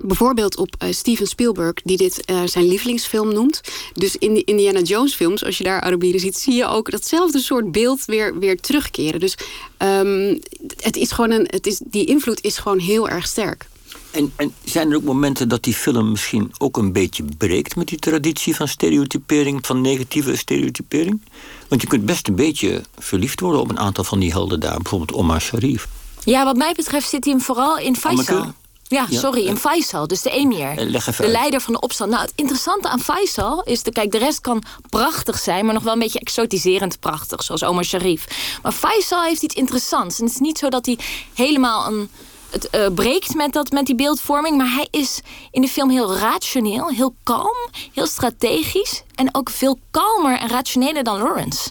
[SPEAKER 11] Bijvoorbeeld op uh, Steven Spielberg, die dit uh, zijn lievelingsfilm noemt. Dus in de Indiana Jones films, als je daar Arabieren ziet... zie je ook datzelfde soort beeld weer, weer terugkeren. Dus um, het is gewoon een, het is, die invloed is gewoon heel erg sterk.
[SPEAKER 10] En, en, zijn er ook momenten dat die film misschien ook een beetje breekt met die traditie van stereotypering, van negatieve stereotypering? Want je kunt best een beetje verliefd worden op een aantal van die helden daar, bijvoorbeeld Omar Sharif.
[SPEAKER 13] Ja, wat mij betreft zit hij hem vooral in Faisal. Ja, sorry, in Faisal, dus de emir. De leider van de opstand. Nou, het interessante aan Faisal is... De, kijk, de rest kan prachtig zijn... maar nog wel een beetje exotiserend prachtig, zoals Omar Sharif. Maar Faisal heeft iets interessants. En het is niet zo dat hij helemaal een het uh, breekt met, dat, met die beeldvorming. Maar hij is in de film heel rationeel, heel kalm, heel strategisch. En ook veel kalmer en rationeler dan Lawrence.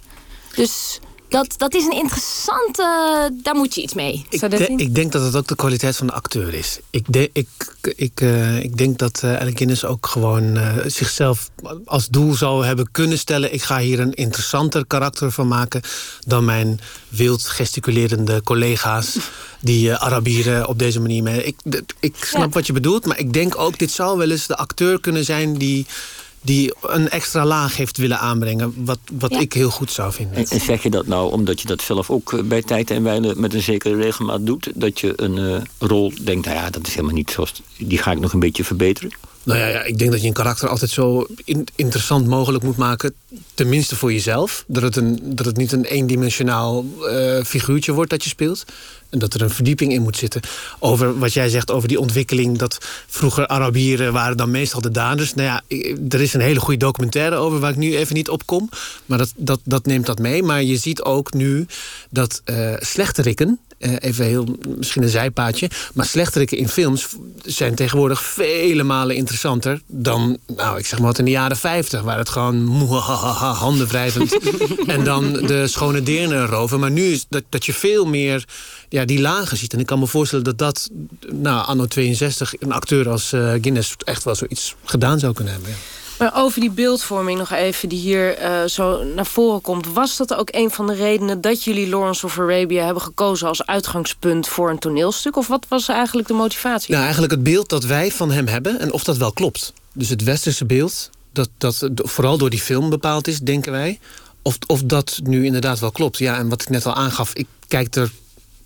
[SPEAKER 13] Dus dat, dat is een interessante. Daar moet je iets mee.
[SPEAKER 12] Ik, de, ik, denk dat het ook de kwaliteit van de acteur is. Ik, de, ik, ik, uh, ik denk dat uh, Guinness ook gewoon uh, zichzelf als doel zou hebben kunnen stellen. Ik ga hier een interessanter karakter van maken dan mijn wild gesticulerende collega's. die Arabieren op deze manier mee. Ik, ik snap ja. wat je bedoelt, maar ik denk ook, dit zou wel eens de acteur kunnen zijn die die een extra laag heeft willen aanbrengen. Wat, wat ik heel goed zou vinden.
[SPEAKER 10] En, zeg je dat nou omdat je dat zelf ook eh, bij tijd en wijle met een zekere regelmaat doet? Dat je een uh, rol denkt, nou ja, dat is helemaal niet zoals... die ga ik nog een beetje verbeteren?
[SPEAKER 12] Nou ja, ja, ik denk dat je een karakter altijd zo in, interessant mogelijk moet maken. Tenminste voor jezelf. Dat het, een, dat het niet een eendimensionaal uh, figuurtje wordt dat je speelt. Dat er een verdieping in moet zitten. Over wat jij zegt over die ontwikkeling. Dat vroeger Arabieren waren dan meestal de daders. Nou ja, er is een hele goede documentaire over waar ik nu even niet op kom. Maar dat, dat, dat neemt dat mee. Maar je ziet ook nu dat uh, slechterikken. Uh, even heel, misschien een zijpaadje. Maar slechterikken in films zijn tegenwoordig vele malen interessanter dan, nou, ik zeg maar wat in de jaren 50, waar het gewoon handen wrijvend en dan de schone deerne roven. Maar nu is dat, dat je veel meer ja, die lagen ziet. En ik kan me voorstellen dat dat, nou, anno 62, een acteur als uh, Guinness echt wel zoiets gedaan zou kunnen hebben. Ja.
[SPEAKER 9] Maar over die beeldvorming nog even die hier uh, zo naar voren komt. Was dat ook een van de redenen dat jullie Lawrence of Arabia hebben gekozen als uitgangspunt voor een toneelstuk? Of wat was eigenlijk de motivatie?
[SPEAKER 12] Nou, eigenlijk het beeld dat wij van hem hebben en of dat wel klopt. Dus het westerse beeld, dat, dat vooral door die film bepaald is, denken wij. Of, of dat nu inderdaad wel klopt. Ja, en wat ik net al aangaf, ik kijk er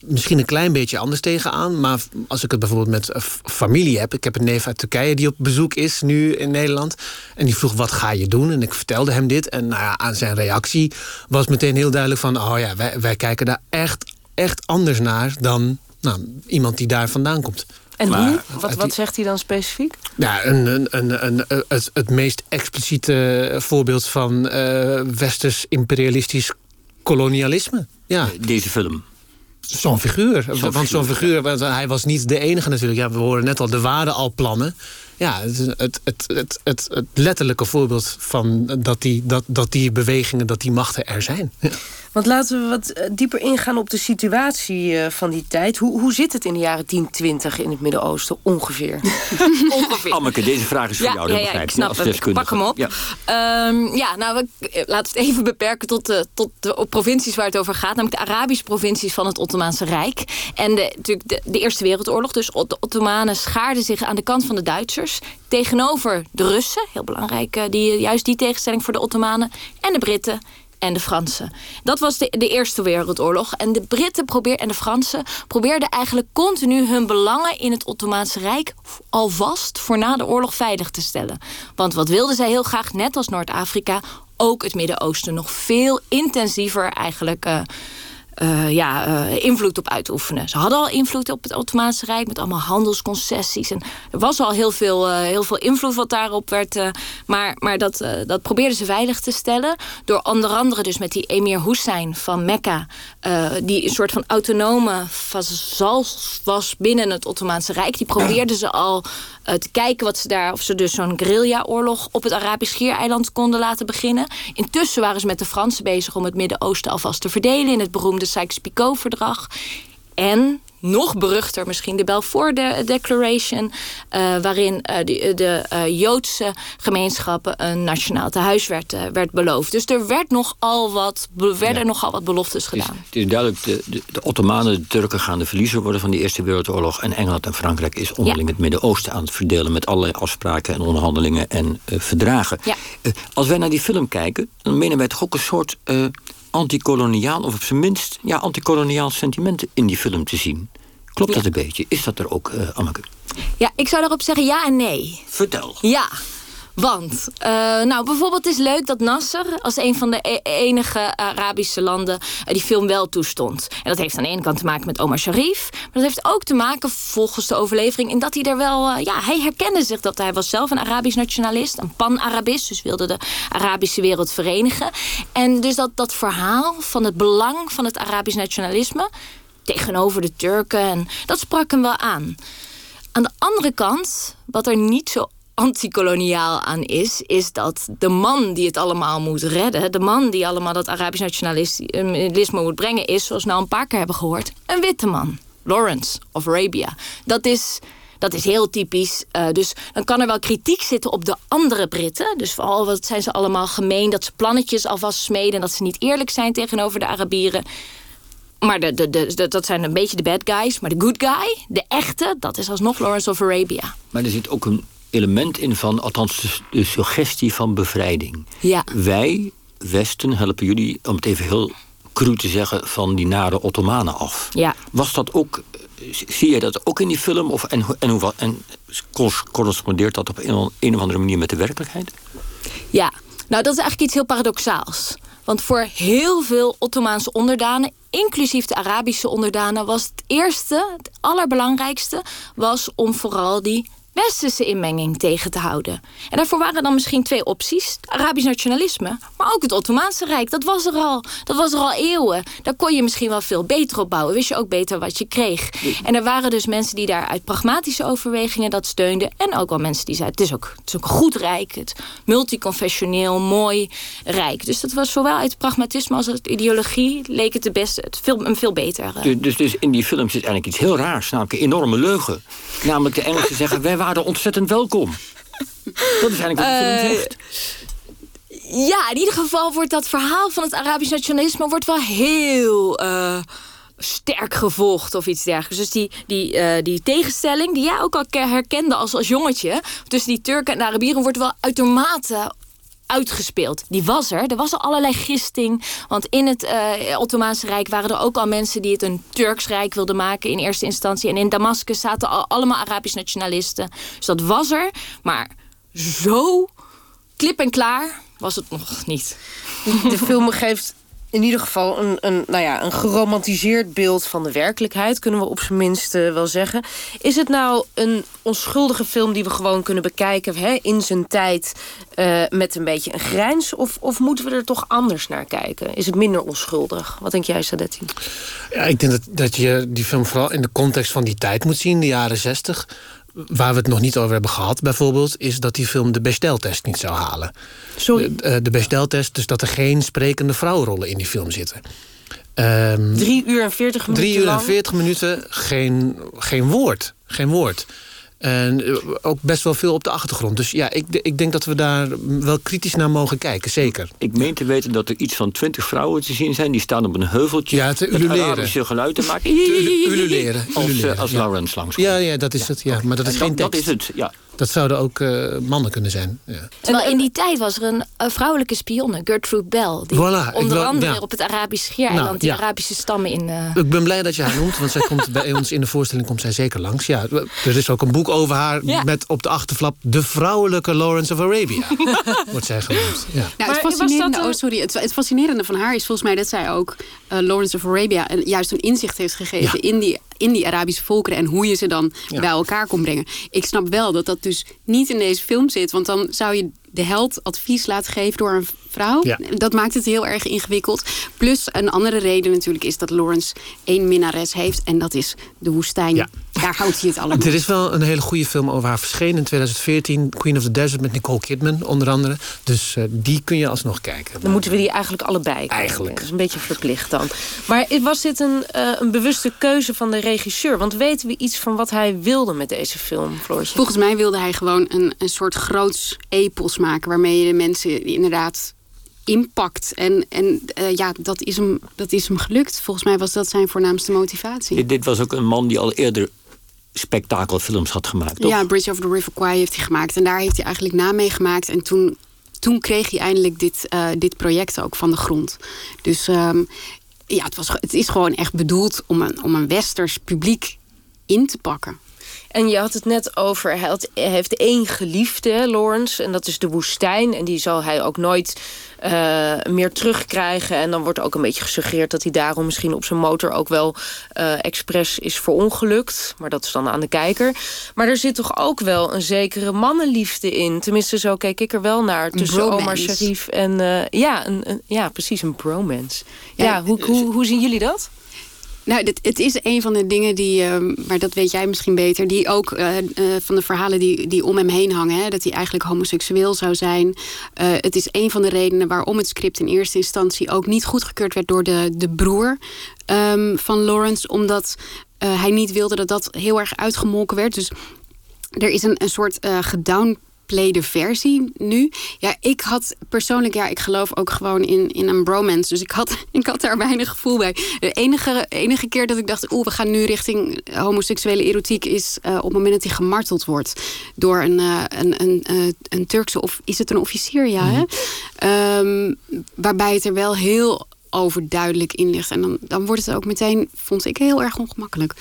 [SPEAKER 12] misschien een klein beetje anders tegenaan. Maar als ik het bijvoorbeeld met familie heb. Ik heb een neef uit Turkije die op bezoek is nu in Nederland. En die vroeg, wat ga je doen? En ik vertelde hem dit. En nou ja, aan zijn reactie was meteen heel duidelijk van... oh ja, wij, wij kijken daar echt, echt anders naar dan nou, iemand die daar vandaan komt.
[SPEAKER 9] En hoe? Wat, wat zegt hij dan specifiek?
[SPEAKER 12] Ja, een, een, een, een, het, het meest expliciete voorbeeld van uh, westers imperialistisch kolonialisme. Ja.
[SPEAKER 10] Deze film.
[SPEAKER 12] Zo'n figuur. want zo'n figuur, want hij was niet de enige natuurlijk. Ja, we horen net al de waarde al plannen. Ja, het, het, het, het, het, het letterlijke voorbeeld van dat die, dat, dat die bewegingen, dat die machten er zijn. Ja.
[SPEAKER 9] Want laten we wat eh, dieper ingaan op de situatie eh, van die tijd. Hoe, hoe zit het in de jaren 10, 20 in het Midden-Oosten ongeveer?
[SPEAKER 10] ongeveer. Anneke, deze vraag is voor
[SPEAKER 13] ja,
[SPEAKER 10] jou.
[SPEAKER 13] Ja, ja, ik snap het. Pak hem op. Ja, um, ja nou, we, eh, laten we het even beperken tot de, tot de provincies waar het over gaat. Namelijk de Arabische provincies van het Ottomaanse Rijk. En de, natuurlijk de, de Eerste Wereldoorlog. Dus de Ottomanen schaarden zich aan de kant van de Duitsers. Tegenover de Russen, heel belangrijk, die, juist die tegenstelling voor de Ottomanen. En de Britten en de Fransen. Dat was de, de Eerste Wereldoorlog. En de Britten probeer, en de Fransen probeerden eigenlijk continu hun belangen in het Ottomaanse Rijk alvast voor na de oorlog veilig te stellen. Want wat wilden zij heel graag, net als Noord-Afrika, ook het Midden-Oosten nog veel intensiever eigenlijk. Uh, uh, ja, uh, invloed op uitoefenen. Ze hadden al invloed op het Ottomaanse Rijk met allemaal handelsconcessies. En er was al heel veel, uh, heel veel invloed wat daarop werd. maar maar dat, dat probeerden ze veilig te stellen. Door onder andere dus met die emir Hussein van Mekka. die een soort van autonome vazal was binnen het Ottomaanse Rijk. Die probeerden ze al te kijken wat ze daar, of ze dus zo'n guerrilla-oorlog op het Arabisch Schiereiland konden laten beginnen. Intussen waren ze met de Fransen bezig om het Midden-Oosten alvast te verdelen in het beroemde Sykes-Picot-verdrag. En nog beruchter misschien de Balfour Declaration... Uh, waarin uh, de, de uh, Joodse gemeenschappen een nationaal tehuis werd, werd beloofd. Dus er werd nogal wat, werden ja. nogal wat beloftes gedaan.
[SPEAKER 10] Het is, het is duidelijk, de, de, de, Ottomanen, de Turken gaan de verliezer worden... van de Eerste Wereldoorlog. En Engeland en Frankrijk is onderling ja. het Midden-Oosten aan het verdelen... met allerlei afspraken en onderhandelingen en verdragen.
[SPEAKER 13] Ja.
[SPEAKER 10] als wij naar die film kijken, dan menen wij toch ook een soort antikoloniaal, of op zijn minst ja, antikoloniaal sentiment in die film te zien. Klopt dat een beetje? Is dat er ook, uh, Anneke?
[SPEAKER 13] Ja, ik zou daarop zeggen ja en nee.
[SPEAKER 10] Vertel.
[SPEAKER 13] Ja. Want, uh, nou, bijvoorbeeld is leuk dat Nasser als een van de e enige Arabische landen uh, die film wel toestond. En dat heeft aan de ene kant te maken met Omar Sharif. Maar dat heeft ook te maken, volgens de overlevering, in dat hij er wel, uh, ja, hij herkende zich dat hij was zelf een Arabisch nationalist, een pan-Arabist, dus wilde de Arabische wereld verenigen. En dus dat, dat verhaal van het belang van het Arabisch nationalisme tegenover de Turken, en dat sprak hem wel aan. Aan de andere kant, wat er niet zo antikoloniaal aan is, is dat de man die het allemaal moet redden, de man die allemaal dat Arabisch nationalisme moet brengen, is, zoals we nou een paar keer hebben gehoord, een witte man. Lawrence of Arabia. Dat is, dat is heel typisch. Uh, dus dan kan er wel kritiek zitten op de andere Britten. Dus vooral wat zijn ze allemaal gemeen, dat ze plannetjes alvast smeden, dat ze niet eerlijk zijn tegenover de Arabieren. Maar de, de, de, dat zijn een beetje de bad guys. Maar de good guy, de echte, dat is alsnog Lawrence of Arabia.
[SPEAKER 10] Maar er zit ook een element in van, althans de, suggestie van bevrijding.
[SPEAKER 13] Ja.
[SPEAKER 10] Wij, Westen, helpen jullie, om het even heel cru te zeggen, van die nare Ottomanen af.
[SPEAKER 13] Ja.
[SPEAKER 10] Was dat ook, zie je dat ook in die film? Of, en, en, hoe, en correspondeert dat op een, een of andere manier met de werkelijkheid?
[SPEAKER 13] Ja, nou dat is eigenlijk iets heel paradoxaals. Want voor heel veel Ottomaanse onderdanen, inclusief de Arabische onderdanen, was het eerste, het allerbelangrijkste, was om vooral die westerse inmenging tegen te houden. En daarvoor waren dan misschien twee opties. Arabisch nationalisme, maar ook het Ottomaanse Rijk. Dat was er al. Dat was er al eeuwen. Daar kon je misschien wel veel beter op bouwen. Wist je ook beter wat je kreeg. En er waren dus mensen die daar uit pragmatische overwegingen dat steunden. En ook wel mensen die zeiden, het is ook, het is ook een goed rijk. Het multiconfessioneel, mooi rijk. Dus dat was zowel uit pragmatisme als uit ideologie... leek het de beste, het veel, een veel beter.
[SPEAKER 10] Dus, dus, dus in die film zit eigenlijk iets heel raars. Namelijk een enorme leugen. Namelijk de Engelsen zeggen, wij waren ontzettend welkom. Dat is eigenlijk wat de film zegt.
[SPEAKER 13] Ja, in ieder geval wordt dat verhaal van het Arabisch nationalisme... wordt wel heel uh, sterk gevolgd of iets dergelijks. Dus die, die, uh, die tegenstelling, die jij ook al herkende als, als jongetje... tussen die Turken en de Arabieren wordt wel uitermate uitgespeeld. Die was er. Er was al allerlei gisting. Want in het uh, Ottomaanse Rijk waren er ook al mensen... die het een Turks Rijk wilden maken in eerste instantie. En in Damascus zaten al allemaal Arabisch nationalisten. Dus dat was er. Maar zo klip en klaar was het nog niet.
[SPEAKER 9] De film geeft in ieder geval een, een, nou ja, een geromantiseerd beeld van de werkelijkheid, kunnen we op zijn minst uh, wel zeggen. Is het nou een onschuldige film die we gewoon kunnen bekijken hè, in zijn tijd uh, met een beetje een grijns? Of, of moeten we er toch anders naar kijken? Is het minder onschuldig? Wat denk jij, Sadetti?
[SPEAKER 12] Ja, ik denk dat, dat je die film vooral in de context van die tijd moet zien, de jaren zestig. Waar we het nog niet over hebben gehad, bijvoorbeeld, is dat die film de Bechdel-test niet zou halen.
[SPEAKER 9] Sorry?
[SPEAKER 12] De, de Bechdel-test, dus dat er geen sprekende vrouwenrollen in die film zitten.
[SPEAKER 9] Um, drie uur en veertig minuten.
[SPEAKER 12] Drie uur en veertig minuten, geen, geen woord. Geen woord. En eh, ook best wel veel op de achtergrond. Dus ja, ik, ik denk dat we daar wel kritisch naar mogen kijken, zeker.
[SPEAKER 10] Ik meen te weten dat er iets van twintig vrouwen te zien zijn... die staan op een heuveltje
[SPEAKER 12] ja, te
[SPEAKER 10] met
[SPEAKER 12] ululeren.
[SPEAKER 10] Arabische te maken.
[SPEAKER 12] Te ululeren.
[SPEAKER 10] Als,
[SPEAKER 12] ululeren,
[SPEAKER 10] als
[SPEAKER 12] ja.
[SPEAKER 10] Lawrence langs
[SPEAKER 12] Ja, ja, dat is het. Ja. Maar dat is
[SPEAKER 10] En
[SPEAKER 12] geen tekst.
[SPEAKER 10] dat is het, ja.
[SPEAKER 12] Dat zouden ook uh, mannen kunnen zijn. Ja.
[SPEAKER 13] Terwijl in die tijd was er een, een vrouwelijke spionne, Gertrude Bell. Die
[SPEAKER 12] Voilà,
[SPEAKER 13] onder
[SPEAKER 12] wil,
[SPEAKER 13] andere
[SPEAKER 12] ja.
[SPEAKER 13] op het Arabisch Schiereiland
[SPEAKER 12] Nou,
[SPEAKER 13] die
[SPEAKER 12] ja.
[SPEAKER 13] Arabische stammen in... Uh...
[SPEAKER 12] Ik ben blij dat je haar noemt, want zij komt bij ons in de voorstelling komt zij zeker langs. Ja, er is ook een boek over haar
[SPEAKER 13] Ja.
[SPEAKER 12] met op de achterflap... de vrouwelijke Lawrence of Arabia, wordt zij genoemd. Ja.
[SPEAKER 11] Nou, het, fascinerende,
[SPEAKER 9] een-
[SPEAKER 11] oh, sorry, het, het fascinerende van haar is volgens mij dat zij ook eh, Lawrence of Arabia een, juist een inzicht heeft gegeven in, die, in die Arabische volkeren en hoe je ze dan
[SPEAKER 12] Ja.
[SPEAKER 11] bij elkaar kon brengen. Ik snap wel dat dat dus niet in deze film zit, want dan zou je de held advies laten geven door een vrouw.
[SPEAKER 12] Ja.
[SPEAKER 11] Dat maakt het heel erg ingewikkeld. Plus een andere reden natuurlijk is dat Lawrence één minnares heeft en dat is de woestijn.
[SPEAKER 12] Ja.
[SPEAKER 11] Daar houdt hij het allemaal.
[SPEAKER 12] Er is wel een hele goede film over haar verschenen in 2014. Queen of the Desert met Nicole Kidman, onder andere. Dus eh, die kun je alsnog kijken.
[SPEAKER 9] Dan moeten we die eigenlijk allebei kijken.
[SPEAKER 12] Eigenlijk.
[SPEAKER 9] Dat is een beetje verplicht dan. Maar was dit een, eh, een bewuste keuze van de regisseur? Want weten we iets van wat hij wilde met deze film, Floortje?
[SPEAKER 11] Volgens mij wilde hij gewoon een, een soort groots epos maken... waarmee je de mensen inderdaad inpakt. En, en eh, ja, dat is, hem, dat is hem gelukt. Volgens mij was dat zijn voornaamste motivatie.
[SPEAKER 10] Dit, was ook een man die al eerder spektakelfilms had gemaakt, toch?
[SPEAKER 11] Ja, Bridge over the River Kwai heeft hij gemaakt. En daar heeft hij eigenlijk na mee gemaakt. En toen, toen kreeg hij eindelijk dit, eh, dit project ook van de grond. Dus ehm, ja, het, was, het is gewoon echt bedoeld om een, om een westers publiek in te pakken.
[SPEAKER 9] En je had het net over, hij, had- hij heeft één geliefde, Lawrence, en dat is de woestijn. En die zal hij ook nooit eh, meer terugkrijgen. En dan wordt ook een beetje gesuggereerd dat hij daarom misschien op zijn motor ook wel eh expres is verongelukt. Maar dat is dan aan de kijker. Maar er zit toch ook wel een zekere mannenliefde in. Tenminste, zo keek ik er wel naar. Tussen Omar. Sharif en... eh, ja, een, een- ja, precies, een bromance. Ja,
[SPEAKER 11] Ja,
[SPEAKER 9] hoe, hoe, hoe zien jullie dat?
[SPEAKER 11] Nou, het is een van de dingen die, ehm, maar dat weet jij misschien beter, die ook eh, eh, van de verhalen die, die om hem heen hangen, hè, dat hij eigenlijk homoseksueel zou zijn. Eh, het is een van de redenen waarom het script in eerste instantie ook niet goedgekeurd werd door de, de broer ehm, van Lawrence, omdat hij niet wilde dat dat heel erg uitgemolken werd. Dus er is een, een soort eh versie nu. Ja, ik had persoonlijk, ja, ik geloof ook gewoon in, in een bromance. Dus ik had, ik had daar weinig gevoel bij. De enige, enige keer dat ik dacht, oeh, we gaan nu richting homoseksuele erotiek... is eh, op het moment dat hij gemarteld wordt door een, eh, een, een, eh, een Turkse... of is het een officier, ja, hè? Ehm, waarbij het er wel heel overduidelijk in ligt. En dan, dan wordt het ook meteen, vond ik, heel erg ongemakkelijk.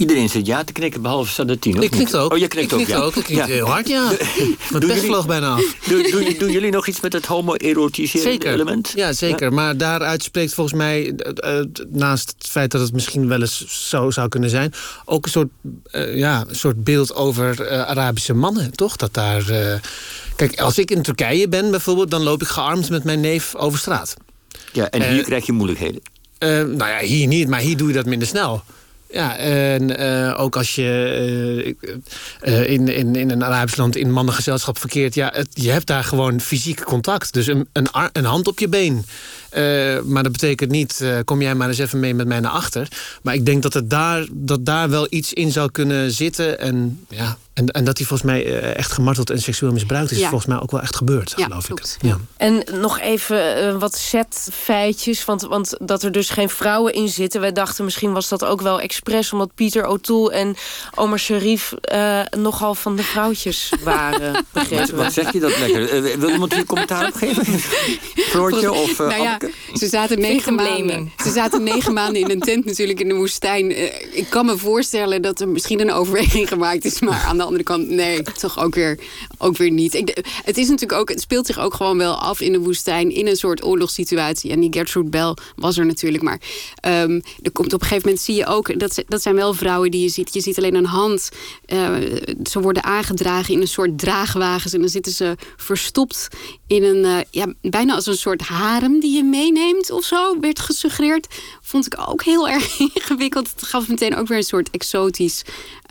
[SPEAKER 10] Iedereen zit ja te knikken, behalve Sadatine. of
[SPEAKER 12] Ik knikte
[SPEAKER 10] niet?
[SPEAKER 12] ook.
[SPEAKER 10] Oh, je knikt
[SPEAKER 12] ik
[SPEAKER 10] ook, ja.
[SPEAKER 12] ook. Ik knikte heel hard, ja. Mijn pest vloog bijna af.
[SPEAKER 10] Doen, doen, doen jullie nog iets met het homo-erotiserende
[SPEAKER 12] Zeker.
[SPEAKER 10] element?
[SPEAKER 12] Ja, zeker. Maar daaruit spreekt volgens mij, eh, eh, naast het feit dat het misschien wel eens zo zou kunnen zijn, ook een soort, eh, ja, een soort beeld over Arabische mannen, toch? Dat daar. Kijk, als ik in Turkije ben bijvoorbeeld, dan loop ik gearmd met mijn neef over straat.
[SPEAKER 10] Ja, en hier krijg je moeilijkheden.
[SPEAKER 12] Nou ja, hier niet, maar hier doe je dat minder snel. Ja, en eh, ook als je eh, eh, in, in, in een Arabisch land in mannengezelschap verkeert... Ja, je hebt daar gewoon fysiek contact. Dus een, een, een hand op je been. Eh, maar dat betekent niet, eh, kom jij maar eens even mee met mij naar achter. Maar ik denk dat, het daar, dat daar wel iets in zou kunnen zitten. En, ja, en, en dat hij volgens mij eh, echt gemarteld en seksueel misbruikt is...
[SPEAKER 9] Ja.
[SPEAKER 12] volgens mij ook wel echt gebeurd,
[SPEAKER 11] Ja,
[SPEAKER 12] geloof
[SPEAKER 11] klopt.
[SPEAKER 12] ik. Ja.
[SPEAKER 9] En nog even eh, wat setfeitjes, want, want dat er dus geen vrouwen in zitten. Wij dachten misschien was dat ook wel expres... omdat Pieter O'Toole en Omar Sharif eh, nogal van de vrouwtjes waren,
[SPEAKER 10] Wat, zegt je dat lekker? Wil iemand hier commentaar op geven? Floortje of
[SPEAKER 11] nou ja? Ze zaten, negen maanden, ze zaten negen maanden in een tent natuurlijk in de woestijn. Eh, ik kan me voorstellen dat er misschien een overweging gemaakt is. Maar aan de andere kant, nee, toch ook weer ook weer niet. Ik, het is natuurlijk ook, het speelt zich ook gewoon wel af in de woestijn in een soort oorlogssituatie. En die Gertrude Bell was er natuurlijk, maar um, er komt op een gegeven moment zie je ook dat dat zijn wel vrouwen die je ziet. Je ziet alleen een hand. Uh, ze worden aangedragen in een soort draagwagens en dan zitten ze verstopt in een uh, ja bijna als een soort harem die je meeneemt of zo werd gesuggereerd. Vond ik ook heel erg ingewikkeld. Het gaf meteen ook weer een soort exotisch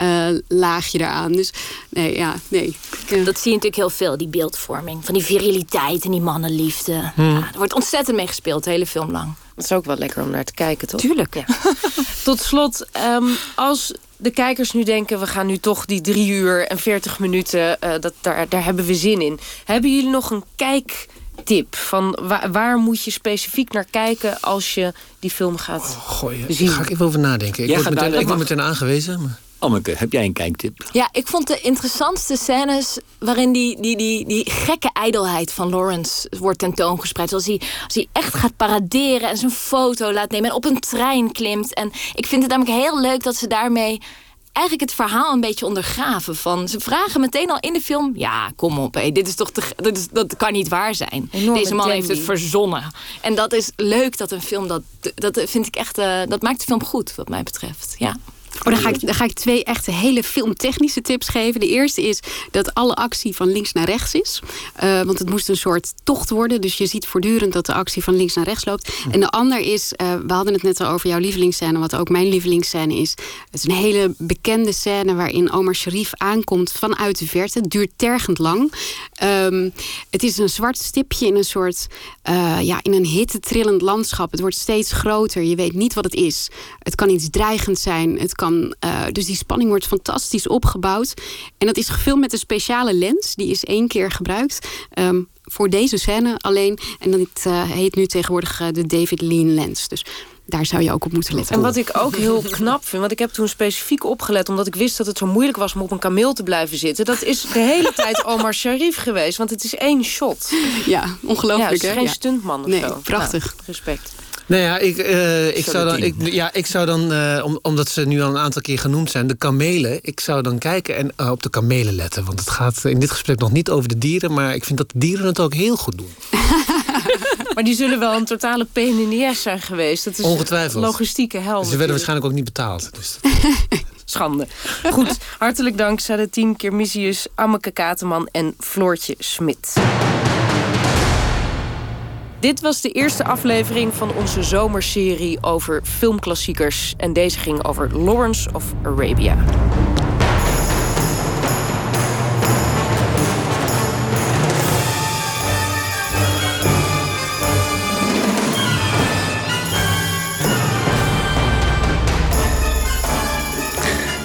[SPEAKER 11] uh, laagje eraan. Dus nee, ja, nee.
[SPEAKER 13] Dat zie je natuurlijk heel veel, die beeldvorming. Van die viriliteit en die mannenliefde. Hmm. Ja, er wordt ontzettend mee gespeeld, de hele film lang.
[SPEAKER 9] Dat is ook wel lekker om naar te kijken, toch?
[SPEAKER 13] Tuurlijk. Ja.
[SPEAKER 9] Tot slot, um, als de kijkers nu denken... we gaan nu toch die drie uur en veertig minuten, uh, dat, daar, daar hebben we zin in. Hebben jullie nog een kijktip? Van waar, waar, moet je specifiek naar kijken als je die film gaat oh, gooi, zien?
[SPEAKER 12] Daar ga ik even over nadenken. Ik word meteen, ik word meteen aangewezen. Maar...
[SPEAKER 10] Anneke, heb jij een kijktip?
[SPEAKER 13] Ja, ik vond de interessantste scènes waarin die, die, die, die gekke ijdelheid van Lawrence wordt tentoongespreid. Als hij, als hij echt gaat paraderen en zijn foto laat nemen en op een trein klimt. En ik vind het namelijk heel leuk dat ze daarmee eigenlijk het verhaal een beetje ondergraven. Van, ze vragen meteen al in de film: ja, kom op, hé, dit is toch te, dit is, dat kan niet waar zijn. Deze man heeft het verzonnen. En dat is leuk dat een film dat. Dat vind ik echt. Uh, dat maakt de film goed, wat mij betreft. Ja.
[SPEAKER 11] Oh, dan, ga ik, dan ga ik twee echte hele filmtechnische tips geven. De eerste is dat alle actie van links naar rechts is. Uh, want het moest een soort tocht worden. Dus je ziet voortdurend dat de actie van links naar rechts loopt. En de ander is, uh, we hadden het net al over jouw lievelingsscène. Wat ook mijn lievelingsscène is. Het is een hele bekende scène waarin Omar Sharif aankomt vanuit de verte. Het duurt tergend lang. Um, het is een zwart stipje in een soort, uh, ja, in een hittetrillend landschap. Het wordt steeds groter. Je weet niet wat het is. Het kan iets dreigend zijn. Het kan, uh, dus die spanning wordt fantastisch opgebouwd. En dat is gefilmd met een speciale lens. Die is één keer gebruikt. Um, voor deze scène alleen. En dat uh, heet nu tegenwoordig uh, de David Lean lens. Dus daar zou je ook op moeten letten.
[SPEAKER 9] En wat ik ook heel knap vind, want ik heb toen specifiek opgelet... omdat ik wist dat het zo moeilijk was om op een kameel te blijven zitten... dat is de hele tijd Omar Sharif geweest, want het is één shot.
[SPEAKER 11] Ja, ongelooflijk. Ja,
[SPEAKER 9] het is geen stuntman of
[SPEAKER 11] nee,
[SPEAKER 9] zo.
[SPEAKER 11] prachtig.
[SPEAKER 9] Nou, respect.
[SPEAKER 12] Nou ja, ik, uh, ik zou dan, ik, ja, ik zou dan uh, om, omdat ze nu al een aantal keer genoemd zijn, de kamelen. Ik zou dan kijken en uh, op de kamelen letten. Want het gaat in dit gesprek nog niet over de dieren, maar ik vind dat de dieren het ook heel goed doen.
[SPEAKER 9] maar die zullen wel een totale PNNS zijn geweest. Dat is
[SPEAKER 12] Ongetwijfeld.
[SPEAKER 9] logistieke hel.
[SPEAKER 12] Ze werden waarschijnlijk ook niet betaald. Dus.
[SPEAKER 9] Schande. Goed, hartelijk dank Sadatien Kermisius, Ammeke Kateman en Floortje Smit. Dit was de eerste aflevering van onze zomerserie over filmklassiekers. En deze ging over Lawrence of Arabia.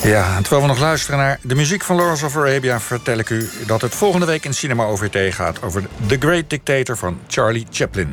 [SPEAKER 1] Ja, terwijl we nog luisteren naar de muziek van Lawrence of Arabia... vertel ik u dat het volgende week in Cinema OVT gaat... over The Great Dictator van Charlie Chaplin.